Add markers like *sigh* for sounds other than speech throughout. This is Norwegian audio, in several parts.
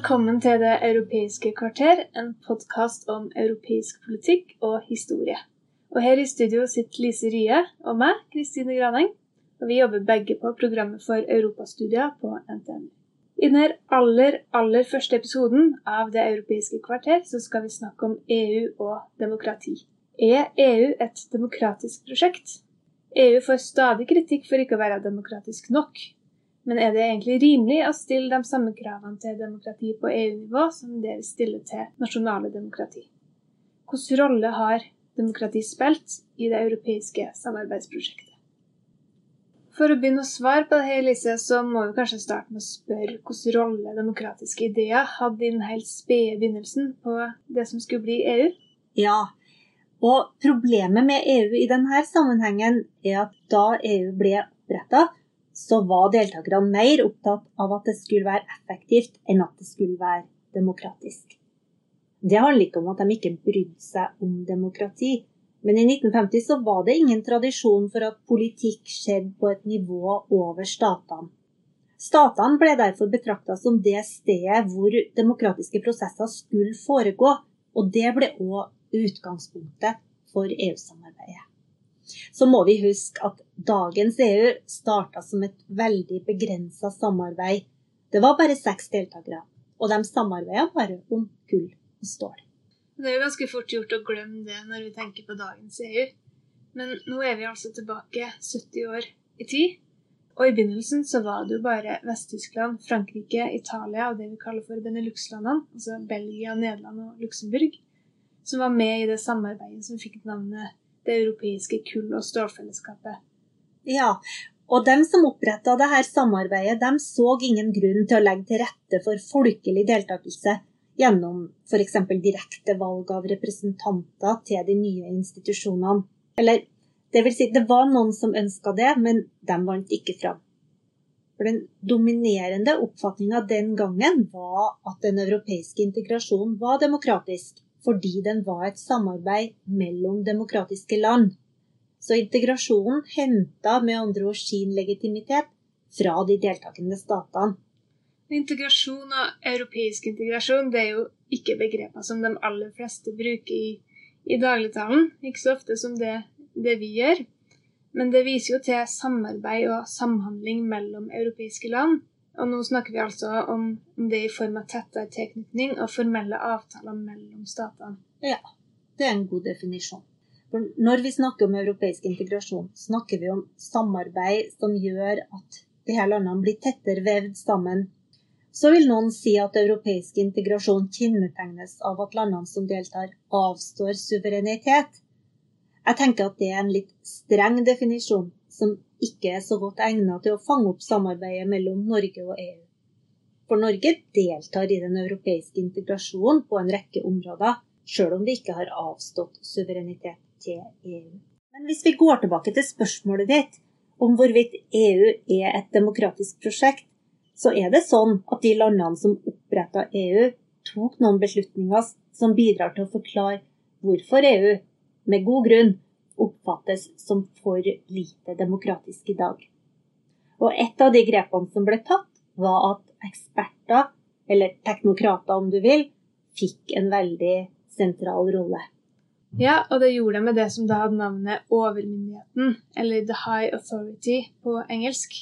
Velkommen til Det europeiske kvarter, en podkast om europeisk politikk og historie. Og Her i studio sitter Lise Rye og meg, Kristine Graneng. Og Vi jobber begge på programmet for europastudier på NTNU. I denne aller, aller første episoden av Det europeiske kvarter så skal vi snakke om EU og demokrati. Er EU et demokratisk prosjekt? EU får stadig kritikk for ikke å være demokratisk nok. Men er det egentlig rimelig å stille de samme kravene til demokrati på EU-nivå som det vi stiller til nasjonale demokrati? Hvilken rolle har demokrati spilt i det europeiske samarbeidsprosjektet? For å begynne å svare på dette, Elise, så må vi kanskje starte med å spørre hvilken rolle demokratiske ideer hadde i den helt spede begynnelsen på det som skulle bli EU? Ja, og problemet med EU i denne sammenhengen er at da EU ble oppretta, så var deltakerne mer opptatt av at det skulle være effektivt, enn at det skulle være demokratisk. Det handler ikke om at de ikke brydde seg om demokrati, men i 1950 så var det ingen tradisjon for at politikk skjedde på et nivå over statene. Statene ble derfor betrakta som det stedet hvor demokratiske prosesser skulle foregå, og det ble òg utgangspunktet for EU-samarbeidet så må vi huske at dagens EU starta som et veldig begrensa samarbeid. Det var bare seks deltakere, og de samarbeida bare om gull og stål. Det er jo ganske fort gjort å glemme det når vi tenker på dagens EU. Men nå er vi altså tilbake 70 år i tid. Og i begynnelsen så var det jo bare Vest-Tyskland, Frankrike, Italia og det vi kaller for Benelux-landene, altså Belgia, Nederland og Luxembourg, som var med i det samarbeidet som fikk navnet det europeiske kull- og stålfellesskapet. Ja, og dem som oppretta dette samarbeidet, de så ingen grunn til å legge til rette for folkelig deltakelse gjennom f.eks. direkte valg av representanter til de nye institusjonene. Eller det vil si, det var noen som ønska det, men de vant ikke fram. For Den dominerende oppfatninga den gangen var at den europeiske integrasjonen var demokratisk fordi den var et samarbeid mellom demokratiske land. Så integrasjonen henta med andre ord sin legitimitet fra de deltakende statene. Integrasjon og europeisk integrasjon det er jo ikke begreper som de aller fleste bruker i, i dagligtalen. Ikke så ofte som det, det vi gjør. Men det viser jo til samarbeid og samhandling mellom europeiske land. Og nå snakker vi altså om, det i form av tettere tilknytning og formelle avtaler mellom statene. Ja, det er en god definisjon. For når vi snakker om europeisk integrasjon, snakker vi om samarbeid som gjør at de her landene blir tettere vevd sammen. Så vil noen si at europeisk integrasjon kjennetegnes av at landene som deltar, avstår suverenitet. Jeg tenker at det er en litt streng definisjon, som ikke er så godt egnet til å fange opp samarbeidet mellom Norge og EU. For Norge deltar i den europeiske integrasjonen på en rekke områder, sjøl om vi ikke har avstått suverenitet til EU. Men hvis vi går tilbake til spørsmålet ditt om hvorvidt EU er et demokratisk prosjekt, så er det sånn at de landene som oppretta EU, tok noen beslutninger som bidrar til å forklare hvorfor EU, med god grunn, oppfattes som for lite demokratisk i dag. Og et av de grepene som ble tatt, var at eksperter, eller teknokrater om du vil, fikk en veldig sentral rolle. Ja, og det gjorde de med det som da hadde navnet overmyndigheten, eller The High Authority på engelsk.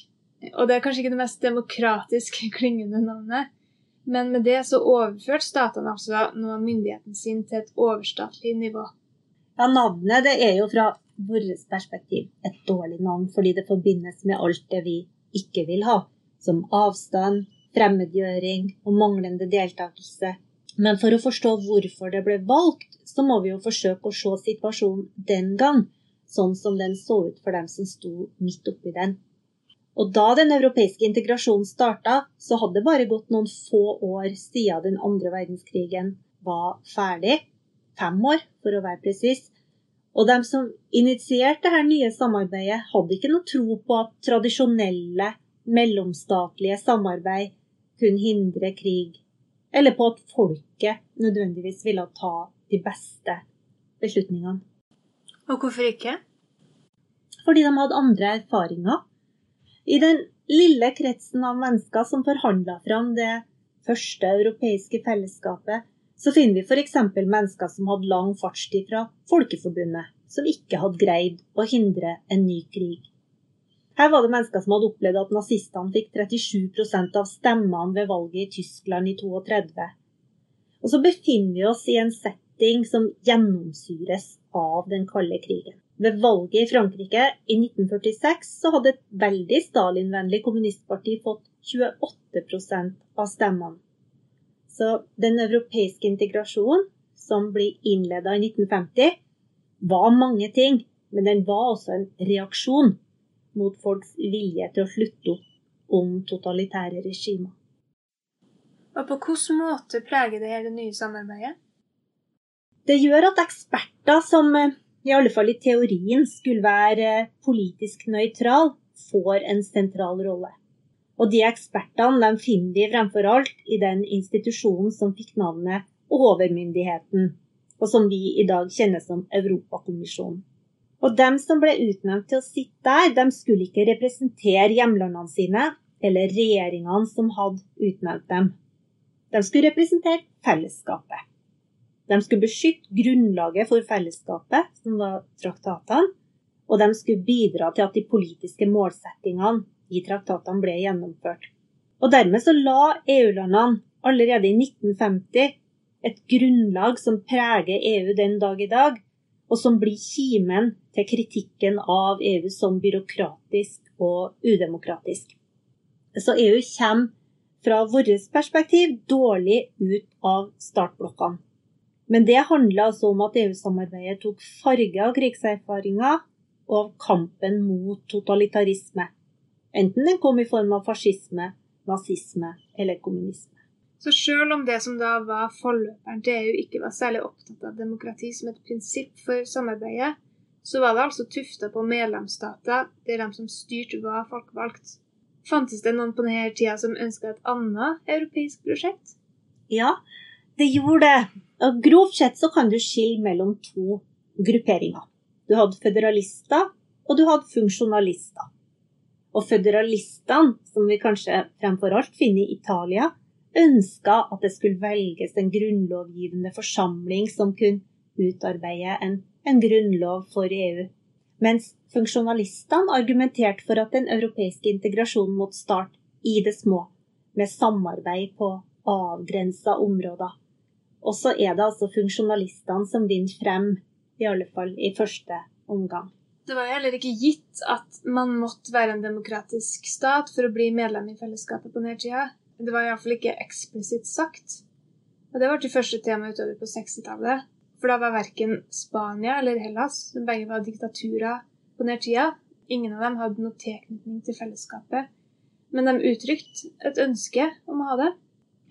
Og det er kanskje ikke det mest demokratisk *laughs* klingende navnet, men med det så overførte statene altså nå myndigheten sin til et overstatlig nivå. Ja, Navnet det er jo fra vårt perspektiv et dårlig navn, fordi det forbindes med alt det vi ikke vil ha, som avstand, fremmedgjøring og manglende deltakelse. Men for å forstå hvorfor det ble valgt, så må vi jo forsøke å se situasjonen den gang, sånn som den så ut for dem som sto midt oppi den. Og da den europeiske integrasjonen starta, så hadde det bare gått noen få år siden den andre verdenskrigen var ferdig. Fem år, for å være presis. Og de som initierte dette nye samarbeidet, hadde ikke noe tro på at tradisjonelle mellomstatlige samarbeid kunne hindre krig, eller på at folket nødvendigvis ville ta de beste beslutningene. Og hvorfor ikke? Fordi de hadde andre erfaringer. I den lille kretsen av mennesker som forhandla fram det første europeiske fellesskapet, så finner vi f.eks. mennesker som hadde lang fartstid fra Folkeforbundet, som ikke hadde greid å hindre en ny krig. Her var det mennesker som hadde opplevd at nazistene fikk 37% av stemmene ved valget i Tyskland i 32. Og så befinner vi oss i en setting som gjennomsyres av den kalde krigen. Ved valget i Frankrike i 1946 så hadde et veldig Stalin-vennlig kommunistparti fått 28% av stemmene. Så den europeiske integrasjonen, som blir innleda i 1950, var mange ting, men den var også en reaksjon mot folks vilje til å slutte opp om totalitære regimer. Og på hvilken måte preger det hele det nye samarbeidet? Det gjør at eksperter som eh, i alle fall i teorien skulle være eh, politisk nøytral, får en sentral rolle. Og de ekspertene de finner de fremfor alt i den institusjonen som fikk navnet Overmyndigheten, og som vi i dag kjenner som Europakommisjonen. Og dem som ble utnevnt til å sitte der, de skulle ikke representere hjemlandene sine eller regjeringene som hadde utnevnt dem. De skulle representere fellesskapet. De skulle beskytte grunnlaget for fellesskapet, som var traktatene, og de skulle bidra til at de politiske målsettingene i traktatene ble gjennomført. Og dermed så la EU-landene allerede i 1950 et grunnlag som preger EU den dag i dag, og som blir kimen til kritikken av EU som byråkratisk og udemokratisk. Så EU kommer fra vårt perspektiv dårlig ut av startblokkene. Men det handler altså om at EU-samarbeidet tok farge av krigserfaringer og av kampen mot totalitarisme. Enten den kom i form av fascisme, nazisme eller kommunisme. Så selv om det som da var forløperen til EU ikke var særlig opptatt av demokrati som et prinsipp for samarbeidet, så var det altså tufta på medlemsstater der de som styrte, var folkevalgt. Fantes det noen på denne tida som ønska et annet europeisk prosjekt? Ja, det gjorde det. Og grovt sett så kan du skille mellom to grupperinger. Du hadde føderalister, og du hadde funksjonalister. Og føderalistene, som vi kanskje fremfor alt finner i Italia, ønska at det skulle velges en grunnlovgivende forsamling som kunne utarbeide en, en grunnlov for EU. Mens funksjonalistene argumenterte for at den europeiske integrasjonen måtte starte i det små, med samarbeid på avgrensa områder. Og så er det altså funksjonalistene som vinner frem, i alle fall i første omgang. Det var jo heller ikke gitt at man måtte være en demokratisk stat for å bli medlem i fellesskapet på nedtida. Det var iallfall ikke eksplisitt sagt. Og det var til første tema utover på 60-tallet. For da var verken Spania eller Hellas, som begge var diktaturer på nedtida, ingen av dem hadde noe tilknytning til fellesskapet. Men de uttrykte et ønske om å ha det.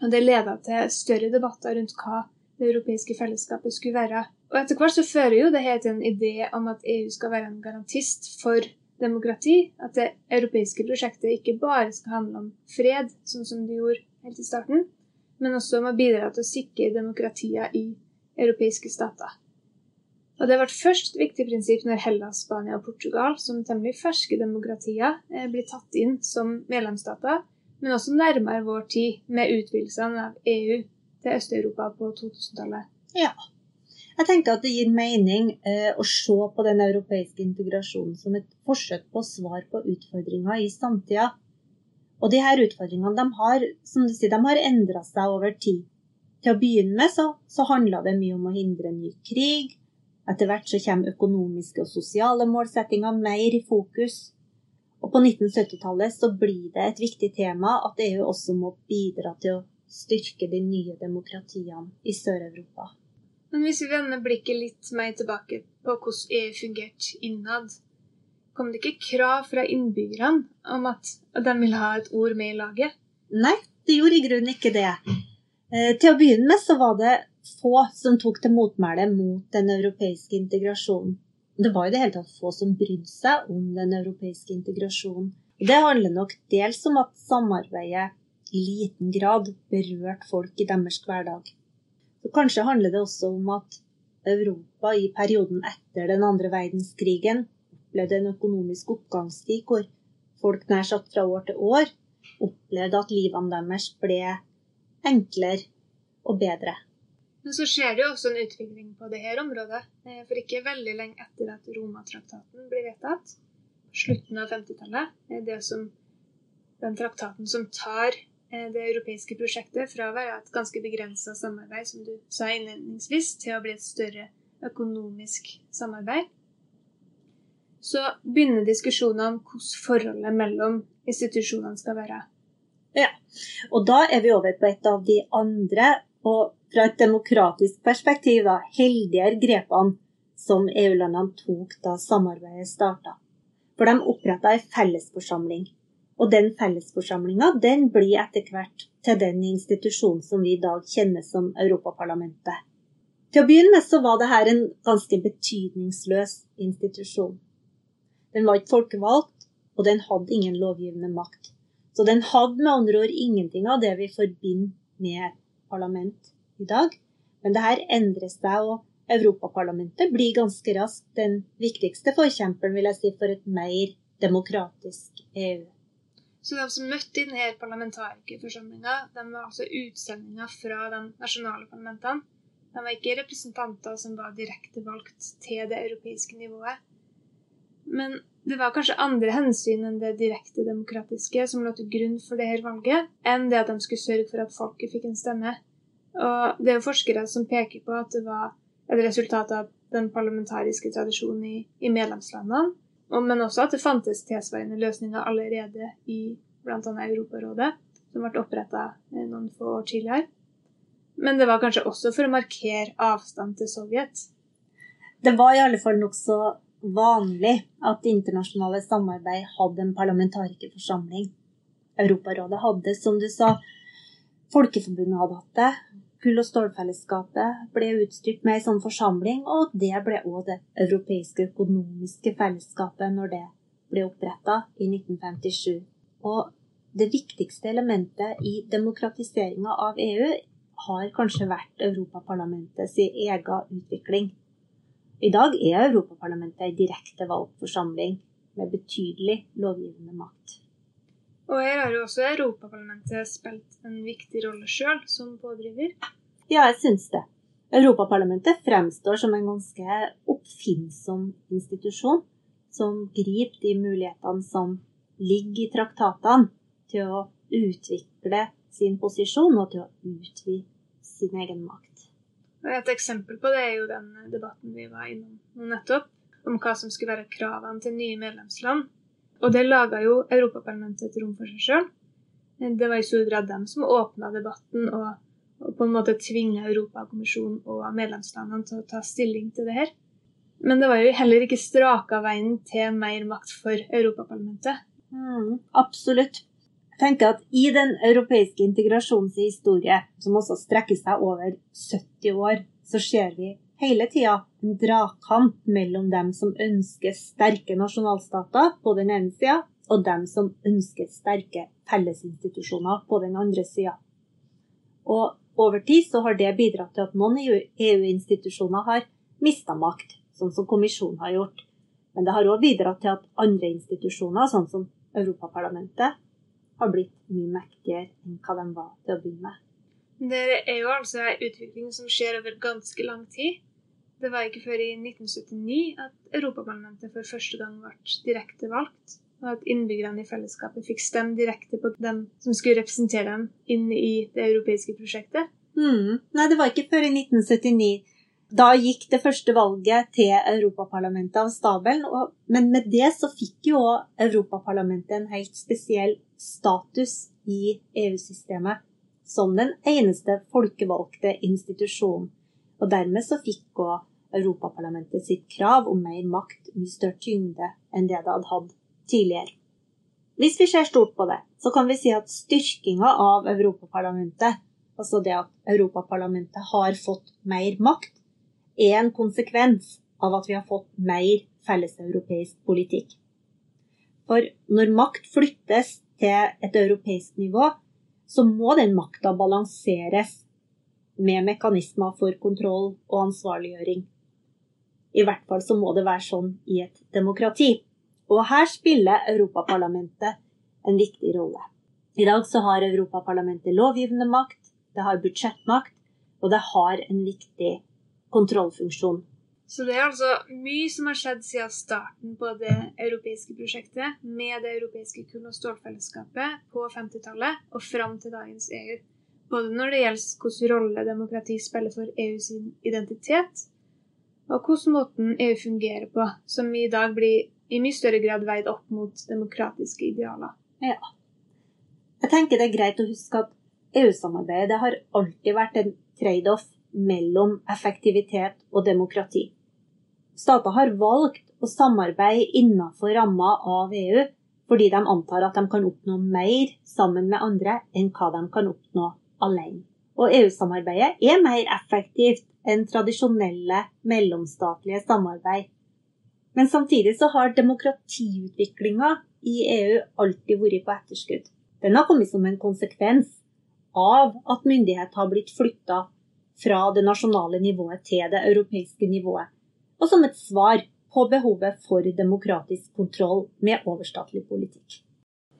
Og det leda til større debatter rundt hva det europeiske fellesskapet skulle være. Og etter hvert så fører jo det her til en idé om at EU skal være en garantist for demokrati, at det europeiske prosjektet ikke bare skal handle om fred, sånn som det gjorde helt i starten, men også om å bidra til å sikre demokratier i europeiske stater. Og Det ble først et viktig prinsipp når Hellas, Spania og Portugal, som temmelig ferske demokratier, eh, blir tatt inn som medlemsstater, men også nærmere vår tid med utvidelsene av EU til Øst-Europa på 2000-tallet. Ja, jeg tenker at det gir mening eh, å se på den europeiske integrasjonen som et forsøk på svar på utfordringer i samtida. Og de her utfordringene de har, som du sier, de har endra seg over tid. Til å begynne med så, så handla det mye om å hindre ny krig. Etter hvert så kommer økonomiske og sosiale målsettinger mer i fokus. Og på 1970-tallet så blir det et viktig tema at EU også må bidra til å styrke de nye demokratiene i Sør-Europa. Men hvis vi vender blikket litt mer tilbake på hvordan EU fungerte innad, kom det ikke krav fra innbyggerne om at de ville ha et ord med i laget? Nei, det gjorde i grunnen ikke det. Eh, til å begynne med så var det få som tok til motmæle mot den europeiske integrasjonen. Det var i det hele tatt få som brydde seg om den europeiske integrasjonen. Det handler nok dels om at samarbeidet liten grad berørt folk i deres hverdag. Så kanskje handler det også om at Europa i perioden etter den andre verdenskrigen opplevde en økonomisk oppgangstid hvor folk nær sagt fra år til år opplevde at livene deres ble enklere og bedre. Men så skjer det jo også en utvikling på dette området. eh, For ikke veldig lenge etter at Romatraktaten blir vedtatt, slutten av 50-tallet, er det som den traktaten som tar eh, det europeiske prosjektet fra å være et ganske begrensa samarbeid, som du sa innledningsvis, til å bli et større økonomisk samarbeid. Så begynner diskusjonene om hvordan forholdet mellom institusjonene skal være. Og da er vi over på et av de andre, og fra et demokratisk perspektiv, da, heldigere grepene som EU-landene tok da samarbeidet starta. For de oppretta ei fellesforsamling. Og den fellesforsamlinga den blir etter hvert til den institusjonen som vi i dag kjenner som Europaparlamentet. Til å begynne med så var dette en ganske betydningsløs institusjon. Den var ikke folkevalgt, og den hadde ingen lovgivende makt. Så den hadde med andre ord ingenting av det vi forbinder med parlament i dag. Men det her endrer seg, og Europaparlamentet blir ganske raskt den viktigste forkjemperen vil jeg si, for et mer demokratisk EU. Så de som møtte i denne parlamentarikerforsamlinga, de var altså utsendinger fra de nasjonale parlamentene. De var ikke representanter som var direkte valgt til det europeiske nivået. Men det var kanskje andre hensyn enn det direkte demokratiske som lå til grunn for dette valget, enn det at de skulle sørge for at folket fikk en stemme. Og det er jo forskere som peker på at det var et resultat av den parlamentariske tradisjonen i, i medlemslandene, men også at det fantes tilsvarende løsninger allerede i bl.a. Europarådet, som ble oppretta noen få år tidligere. Men det var kanskje også for å markere avstand til Sovjet. Det var i alle fall nokså vanlig at det internasjonale samarbeid hadde en parlamentarikerforsamling. Europarådet hadde, som du sa, Folkeforbundet hadde hatt det. Kull- og stålfellesskapet ble utstyrt med ei sånn forsamling, og det ble òg det europeiske økonomiske fellesskapet når det ble oppretta i 1957. Og det viktigste elementet i demokratiseringa av EU har kanskje vært Europaparlamentets egen utvikling. I dag er Europaparlamentet ei direkte valgt forsamling med betydelig lovgivende makt. Og her har jo også Europaparlamentet spilt en viktig rolle sjøl, som pådriver. Ja, jeg syns det. Europaparlamentet fremstår som en ganske oppfinnsom institusjon, som griper de mulighetene som ligger i traktatene, til å utvikle sin posisjon og til å utvide sin egen makt. Et eksempel på det er jo den debatten vi var innom nettopp, om hva som skulle være kravene til nye medlemsland. Og det laga jo Europaparlamentet et rom for seg sjøl. Det var i stor grad dem som åpna debatten og, og på en måte tvinga Europakommisjonen og medlemslandene til å ta stilling til det her. Men det var jo heller ikke straka veien til mer makt for Europaparlamentet. Mm, absolutt. Jeg tenker at I den europeiske integrasjonens historie, som også strekker seg over 70 år, så ser vi hele tida en dragkamp mellom dem som ønsker sterke nasjonalstater på den ene sida, og dem som ønsker sterke fellesinstitusjoner på den andre sida. Og over tid så har det bidratt til at noen EU-institusjoner har mista makt, sånn som kommisjonen har gjort. Men det har òg bidratt til at andre institusjoner, sånn som Europaparlamentet, har blitt mye mektigere enn hva de var til å begynne med. Det er jo altså en utvikling som skjer over ganske lang tid. Det var ikke før i 1979 at Europaparlamentet for første gang ble direkte valgt, og at innbyggerne i fellesskapet fikk stemme direkte på dem som skulle representere dem inn i det europeiske prosjektet. Mm. Nei, det var ikke før i 1979. Da gikk det første valget til Europaparlamentet av stabelen, og, men med det så fikk jo Europaparlamentet en helt spesiell status i EU-systemet som den eneste folkevalgte institusjonen. Og dermed så fikk òg Europaparlamentet sitt krav om mer makt mye større tyngde enn det det hadde hatt tidligere. Hvis vi ser stort på det, så kan vi si at styrkinga av Europaparlamentet, altså det at Europaparlamentet har fått mer makt, er en konsekvens av at vi har fått mer felleseuropeisk politikk. For når makt flyttes til et europeisk nivå, så må den makta balanseres med mekanismer for kontroll og ansvarliggjøring. I hvert fall så må det være sånn i et demokrati. Og her spiller Europaparlamentet en viktig rolle. I dag så har Europaparlamentet lovgivende makt, det har budsjettmakt, og det har en viktig kontrollfunksjon. Så det er altså mye som har skjedd siden starten på det europeiske prosjektet med det europeiske kull- og stålfellesskapet på 50-tallet og fram til dagens EU. Både når det gjelder hvilken rolle demokrati spiller for EUs identitet, og hvordan måten EU fungerer på, som i dag blir i mye større grad veid opp mot demokratiske idealer. Ja. Jeg tenker det er greit å huske at EU-samarbeidet har alltid vært en trade-off mellom effektivitet og demokrati. Stater har valgt å samarbeide innenfor ramma av EU fordi de antar at de kan oppnå mer sammen med andre enn hva de kan oppnå alene. Og EU-samarbeidet er mer effektivt enn tradisjonelle mellomstatlige samarbeid. Men samtidig så har demokratiutviklinga i EU alltid vært på etterskudd. Den har kommet som en konsekvens av at myndighet har blitt flytta fra det nasjonale nivået til det europeiske nivået og som et svar på behovet for demokratisk kontroll med overstatlig politikk.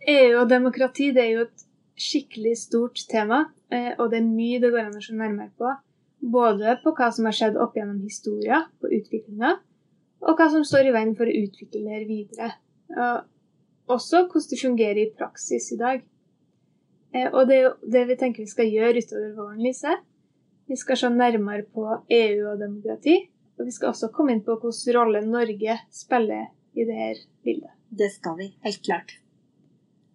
EU og demokrati det er jo et skikkelig stort tema, eh, og det er mye det går an å se nærmere på. Både på hva som har skjedd opp gjennom historien, på utviklinga, og hva som står i veien for å utvikle det videre. Og også hvordan det fungerer i praksis i dag. Eh, og det er jo det vi tenker vi skal gjøre utover våren, Lise. Vi skal se nærmere på EU og demokrati, og vi skal også komme inn på hvilken rolle Norge spiller i dette bildet. Det skal vi, helt klart.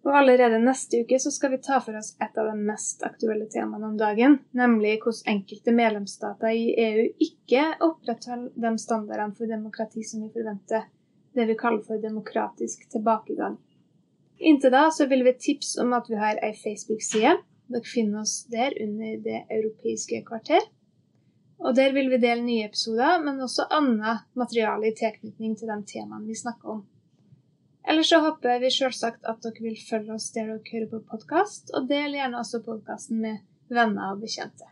Og allerede neste uke så skal vi ta for oss et av de mest aktuelle temaene om dagen, nemlig hvordan enkelte medlemsstater i EU ikke opprettholder de standardene for demokrati som vi forventer, det vi kaller for demokratisk tilbakegang. Inntil da så vil vi tipse om at vi har ei Facebook-side. Dere finner oss der under Det europeiske kvarter. Og Der vil vi dele nye episoder, men også annet materiale i tilknytning til de temaene vi snakker om. Ellers så håper vi selvsagt at dere vil følge oss der dere hører på podkast, og del gjerne også podkasten med venner og bekjente.